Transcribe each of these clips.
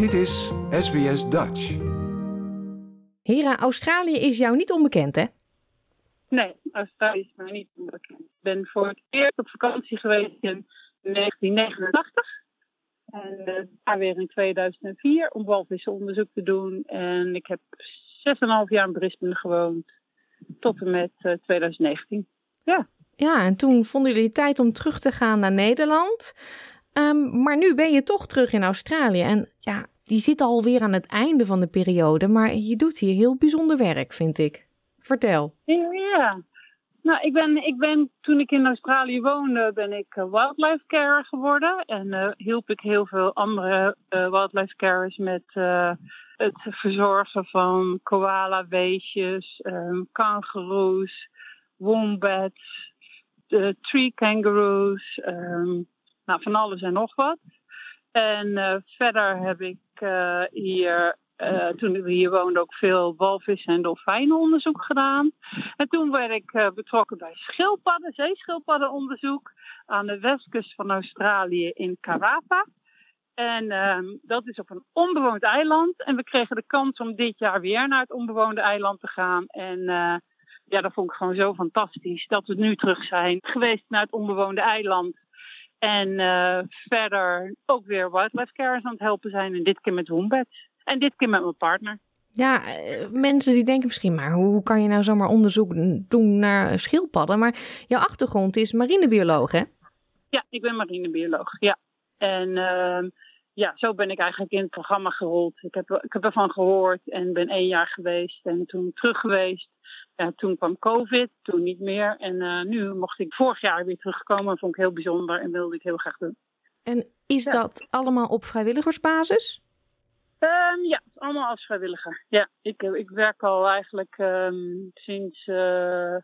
Dit is SBS Dutch. Hera, Australië is jou niet onbekend, hè? Nee, Australië is mij niet onbekend. Ik ben voor het eerst op vakantie geweest in 1989. En uh, daar weer in 2004 om walvissenonderzoek te doen. En ik heb 6,5 jaar in Brisbane gewoond. Tot en met uh, 2019. Ja. Ja, en toen vonden jullie tijd om terug te gaan naar Nederland. Um, maar nu ben je toch terug in Australië. En ja, die zit alweer aan het einde van de periode. Maar je doet hier heel bijzonder werk, vind ik. Vertel. Ja, nou, ik ben, ik ben, toen ik in Australië woonde, ben ik uh, wildlife carer geworden. En uh, hielp ik heel veel andere uh, wildlife carers met het verzorgen van koala-weesjes, um, kangoeroes, wombats, tree kangaroos, nou, van alles en nog wat. En verder heb ik hier uh, toen we hier woonden ook veel walvis- en dolfijnenonderzoek gedaan. En toen werd ik betrokken bij schildpadden, zeeschildpaddenonderzoek aan de westkust van Australië in Karapa. En uh, dat is op een onbewoond eiland. En we kregen de kans om dit jaar weer naar het onbewoonde eiland te gaan. En eh, ja, dat vond ik gewoon zo fantastisch dat we nu terug zijn geweest naar het onbewoonde eiland. En verder ook weer wildlife carers aan het helpen zijn. En dit keer met wombats. En dit keer met mijn partner. Ja, mensen die denken misschien, maar hoe kan je nou zomaar onderzoek doen naar schildpadden? Maar jouw achtergrond is marinebioloog, hè? Ja, ik ben marinebioloog, ja. En uh, ja, zo ben ik eigenlijk in het programma gerold. Ik heb, ik heb ervan gehoord en ben één jaar geweest en toen terug geweest. Ja, toen kwam COVID, toen niet meer. En uh, nu mocht ik vorig jaar weer terugkomen. Vond ik heel bijzonder en wilde ik heel graag doen. En is ja. dat allemaal op vrijwilligersbasis? Um, ja, allemaal als vrijwilliger. Ja, ik, ik werk al eigenlijk um, sinds uh,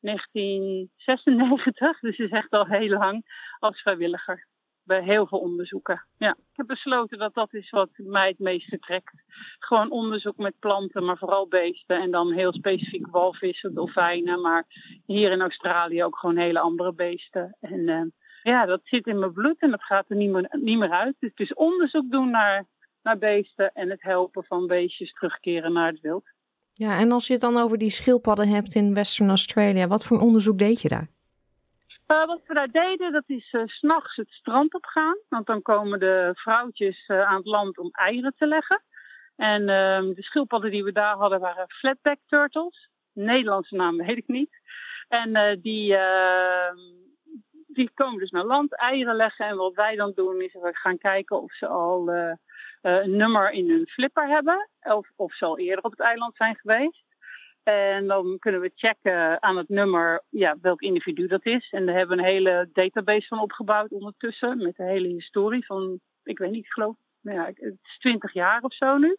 1996, dus is echt al heel lang als vrijwilliger. Bij heel veel onderzoeken. Ja, ik heb besloten dat dat is wat mij het meeste trekt. Gewoon onderzoek met planten, maar vooral beesten. En dan heel specifiek walvissen, dolfijnen. Maar hier in Australië ook gewoon hele andere beesten. En uh, ja, dat zit in mijn bloed en dat gaat er niet meer, niet meer uit. Dus het is onderzoek doen naar naar beesten en het helpen van beestjes terugkeren naar het wild. Ja, en als je het dan over die schildpadden hebt in Western Australia, wat voor onderzoek deed je daar? Uh, wat we daar deden, dat is uh, s'nachts het strand op gaan. Want dan komen de vrouwtjes uh, aan het land om eieren te leggen. En de schildpadden die we daar hadden waren flatback turtles. Nederlandse naam weet ik niet. En die, ehm, die komen dus naar land, eieren leggen. En wat wij dan doen is we gaan kijken of ze al een nummer in hun flipper hebben. Of, of ze al eerder op het eiland zijn geweest. En dan kunnen we checken aan het nummer ja, welk individu dat is. En daar hebben we een hele database van opgebouwd ondertussen. Met de hele historie van, ik weet niet, ik geloof, nou ja, het is 20 jaar of zo nu.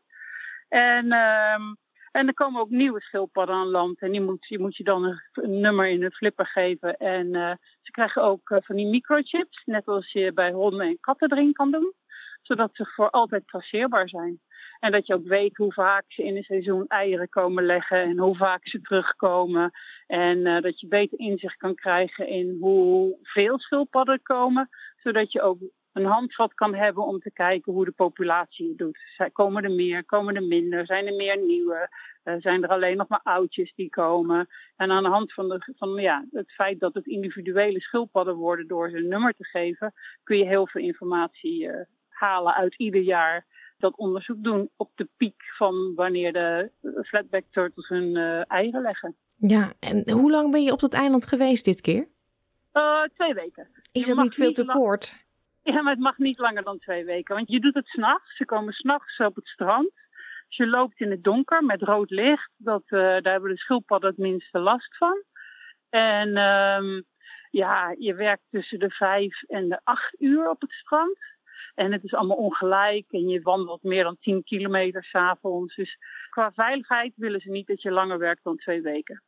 En, um, en er komen ook nieuwe schildpadden aan land. En die moet, moet je dan een, een nummer in hun flipper geven. En uh, ze krijgen ook uh, van die microchips. Net als je bij honden en katten erin kan doen zodat ze voor altijd traceerbaar zijn. En dat je ook weet hoe vaak ze in een seizoen eieren komen leggen en hoe vaak ze terugkomen. En uh, dat je beter inzicht kan krijgen in hoeveel schildpadden komen, zodat je ook een handvat kan hebben om te kijken hoe de populatie het doet. Komen er meer, komen er minder, zijn er meer nieuwe, uh, zijn er alleen nog maar oudjes die komen. En aan de hand van, de, van ja, het feit dat het individuele schildpadden worden door ze een nummer te geven, kun je heel veel informatie uh, halen uit ieder jaar dat onderzoek doen op de piek van wanneer de flatback turtles hun uh, eieren leggen. Ja, en hoe lang ben je op dat eiland geweest dit keer? Uh, twee weken. Is dat niet veel te kort? Ja, maar het mag niet langer dan twee weken. Want je doet het s'nachts. Ze komen s'nachts op het strand. Dus je loopt in het donker met rood licht. Dat, uh, daar hebben de schildpadden het minste last van. En um, ja, je werkt tussen de vijf en de acht uur op het strand. En het is allemaal ongelijk en je wandelt meer dan 10 kilometer s'avonds. Dus qua veiligheid willen ze niet dat je langer werkt dan twee weken.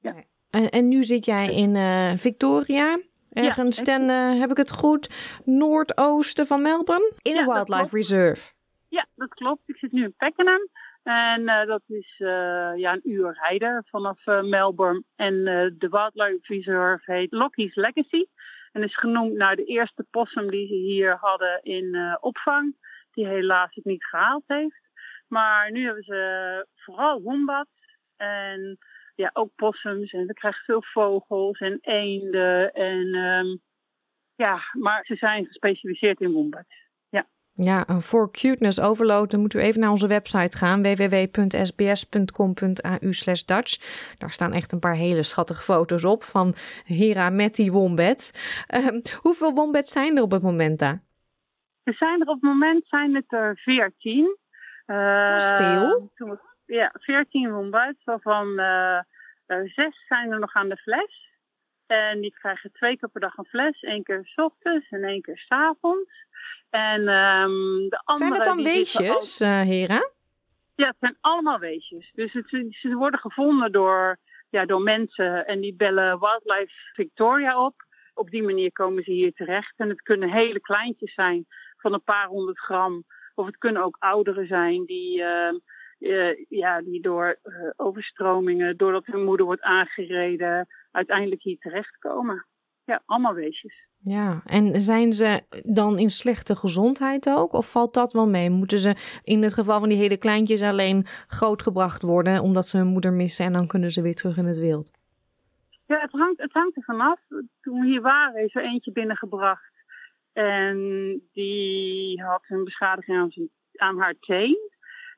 Ja. En, en nu zit jij in uh, Victoria, ergens ja, ten, uh, heb ik het goed, noordoosten van Melbourne, in een ja, wildlife reserve. Ja, dat klopt. Ik zit nu in Pakenham. En uh, dat is uh, ja, een uur rijden vanaf uh, Melbourne. En de Wildlife Reserve heet Lockie's Legacy. En is genoemd naar de eerste possum die ze hier hadden in uh, opvang. die helaas het niet gehaald heeft. Maar nu hebben ze vooral wombats en ja, ook possums. En we krijgen veel vogels en eenden. En, um, ja, maar ze zijn gespecialiseerd in wombats. Ja. Ja, voor cuteness overload dan moet u even naar onze website gaan www.sbs.com.au Dutch. Daar staan echt een paar hele schattige foto's op van Hera met die wombats. Uh, hoeveel wombats zijn er op het moment daar? Er zijn er op het moment zijn het er veertien. Uh, dat is veel. Ja, veertien wombats, waarvan uh, zes zijn er nog aan de fles. En die krijgen twee keer per dag een fles. één keer s ochtends en één keer s avonds. En um, de andere, zijn het dan weesjes, al... uh, Hera? Ja, het zijn allemaal weesjes. Dus het, ze worden gevonden door, ja, door mensen en die bellen Wildlife Victoria op. Op die manier komen ze hier terecht. En het kunnen hele kleintjes zijn van een paar honderd gram. Of het kunnen ook ouderen zijn die, uh, uh, ja, die door uh, overstromingen, doordat hun moeder wordt aangereden, uiteindelijk hier terechtkomen. Ja, allemaal weesjes. Ja, en zijn ze dan in slechte gezondheid ook? Of valt dat wel mee? Moeten ze in het geval van die hele kleintjes alleen grootgebracht worden omdat ze hun moeder missen en dan kunnen ze weer terug in het wild? Ja, het hangt, het hangt er vanaf. Toen we hier waren is er eentje binnengebracht en die had een beschadiging aan, zijn, aan haar teen.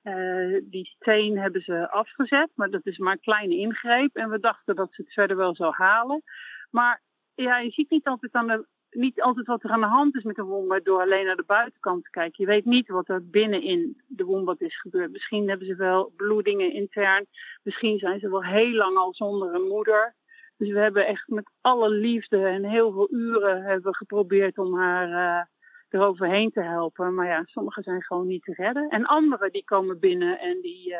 Uh, die teen hebben ze afgezet, maar dat is maar een kleine ingreep. En we dachten dat ze het verder wel zou halen. Maar ja, je ziet niet altijd, aan de, niet altijd wat er aan de hand is met een wombat door alleen naar de buitenkant te kijken. Je weet niet wat er binnenin de wombat is gebeurd. Misschien hebben ze wel bloedingen intern. Misschien zijn ze wel heel lang al zonder een moeder. Dus we hebben echt met alle liefde en heel veel uren hebben geprobeerd om haar uh, eroverheen te helpen. Maar ja, sommige zijn gewoon niet te redden. En andere die komen binnen en die, uh,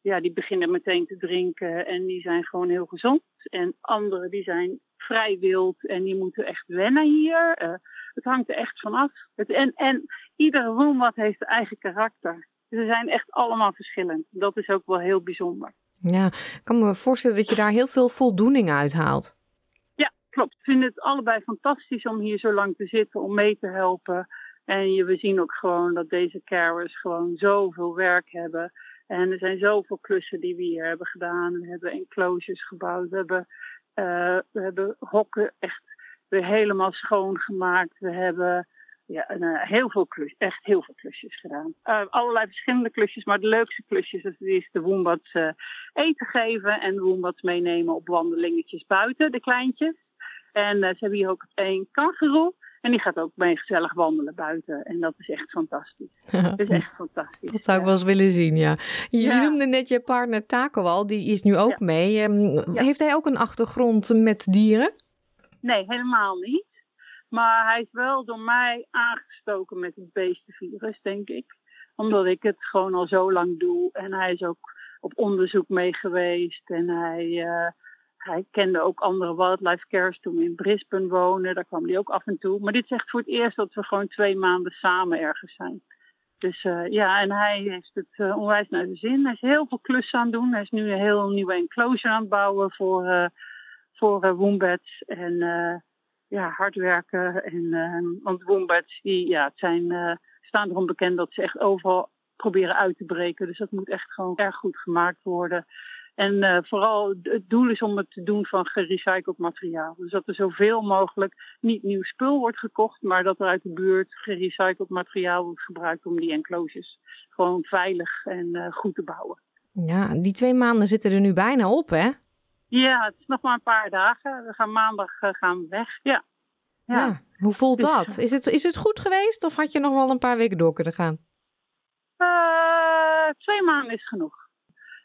ja, die beginnen meteen te drinken en die zijn gewoon heel gezond. En andere die zijn vrij wild en die moeten echt wennen hier. Uh, het hangt er echt vanaf. En, en iedere woonwat heeft zijn eigen karakter. Ze zijn echt allemaal verschillend. Dat is ook wel heel bijzonder. Ja, ik kan me voorstellen dat je daar heel veel voldoening uit haalt. Ja, klopt. Ik vind het allebei fantastisch om hier zo lang te zitten, om mee te helpen. En je, we zien ook gewoon dat deze carers gewoon zoveel werk hebben. En er zijn zoveel klussen die we hier hebben gedaan. We hebben enclosures gebouwd. We hebben, uh, we hebben hokken echt weer helemaal schoongemaakt. We hebben ja, uh, heel veel klusjes, echt heel veel klusjes gedaan. Uh, allerlei verschillende klusjes, maar de leukste klusjes is de woembats uh, eten geven en de woembats meenemen op wandelingetjes buiten, de kleintjes. En ze hebben hier ook één kangeroe en die gaat ook mee gezellig wandelen buiten. En dat is echt fantastisch. dat is echt fantastisch. Dat zou ik wel eens willen zien, ja. Je ja. noemde net je partner Taco al, die is nu ook ja. mee. Um, heeft hij ook een achtergrond met dieren? Nee, helemaal niet. Maar hij is wel door mij aangestoken met het beestenvirus, denk ik. Omdat ik het gewoon al zo lang doe. En hij is ook op onderzoek mee geweest. En hij, uh, hij kende ook andere wildlife cares toen we in Brisbane wonen. Daar kwam hij ook af en toe. Maar dit is echt voor het eerst dat we gewoon twee maanden samen ergens zijn. Dus uh, ja, en hij heeft het uh, onwijs naar de zin. Hij is heel veel klussen aan het doen. Hij is nu een heel nieuwe enclosure aan het bouwen voor, uh, voor wombats. En ja, hard werken. En, want wombats, die ja, het zijn, staan erom bekend dat ze echt overal proberen uit te breken. Dus dat moet echt gewoon erg goed gemaakt worden. En uh, vooral het doel is om het te doen van gerecycled materiaal. Dus dat er zoveel mogelijk niet nieuw spul wordt gekocht, maar dat er uit de buurt gerecycled materiaal wordt gebruikt om die enclosures gewoon veilig en goed te bouwen. Ja, die twee maanden zitten er nu bijna op, hè? Ja, het is nog maar een paar dagen. We gaan maandag uh, gaan we weg. Ja. ja. ja. Hoe voelt dus, dat? Is het, is het goed geweest of had je nog wel een paar weken door kunnen gaan? Twee maanden is genoeg.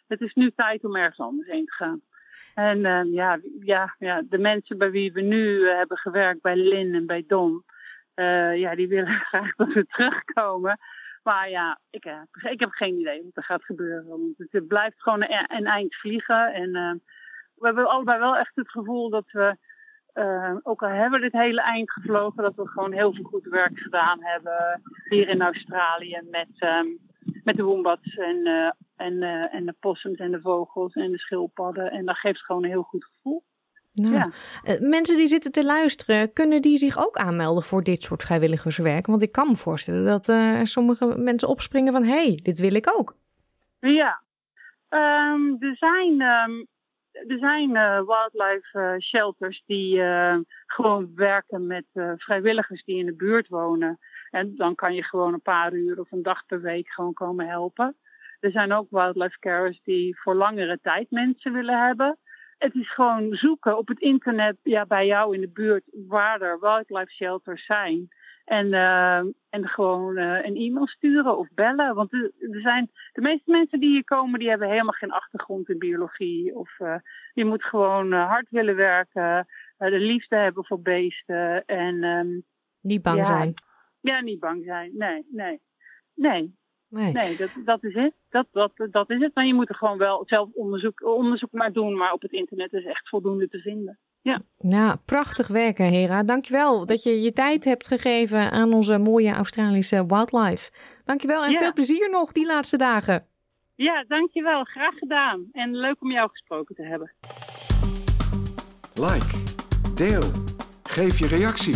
Het is nu tijd om ergens anders heen te gaan. En uh, ja, ja, ja, de mensen bij wie we nu hebben gewerkt, bij Lin en bij Don, ja, die willen graag dat we terugkomen. Maar ja, ik, ik heb geen idee wat er gaat gebeuren. Want het blijft gewoon een, eind vliegen. En we hebben allebei wel echt het gevoel dat we, ook al hebben we dit hele eind gevlogen, dat we gewoon heel veel goed werk gedaan hebben hier in Australië met, um, met de wombats en, uh, en, uh, en de possums en de vogels en de schildpadden. En dat geeft gewoon een heel goed gevoel. Nou, Ja. eh, mensen die zitten te luisteren, kunnen die zich ook aanmelden voor dit soort vrijwilligerswerk? Want ik kan me voorstellen dat eh, sommige mensen opspringen van... hé, hey, dit wil ik ook. Ja, Ehm, er zijn, ehm, er zijn eh, wildlife eh, shelters die eh, gewoon werken met eh, vrijwilligers die in de buurt wonen. En dan kan je gewoon een paar uur of een dag per week gewoon komen helpen. Er zijn ook wildlife carers die voor langere tijd mensen willen hebben. Het is gewoon zoeken op het internet ja, bij jou in de buurt waar er wildlife shelters zijn. En, eh, en gewoon eh, een e-mail sturen of bellen. Want er, er zijn de meeste mensen die hier komen, die hebben helemaal geen achtergrond in biologie. Of uh, je moet gewoon hard willen werken, de liefde hebben voor beesten. En, um, niet bang ja, zijn. Ja, niet bang zijn. Nee, nee. Nee, Nee. nee dat, dat is het. Dat, dat, dat is het. Maar je moet er gewoon wel zelf onderzoek, onderzoek maar doen. Maar op het internet is echt voldoende te vinden. Ja. ja, prachtig werken, Hera. Dankjewel dat je je tijd hebt gegeven aan onze mooie Australische wildlife. Dankjewel en Ja. veel plezier nog die laatste dagen. ja, dankjewel. Graag gedaan. En leuk om jou gesproken te hebben. Like, deel, geef je reactie.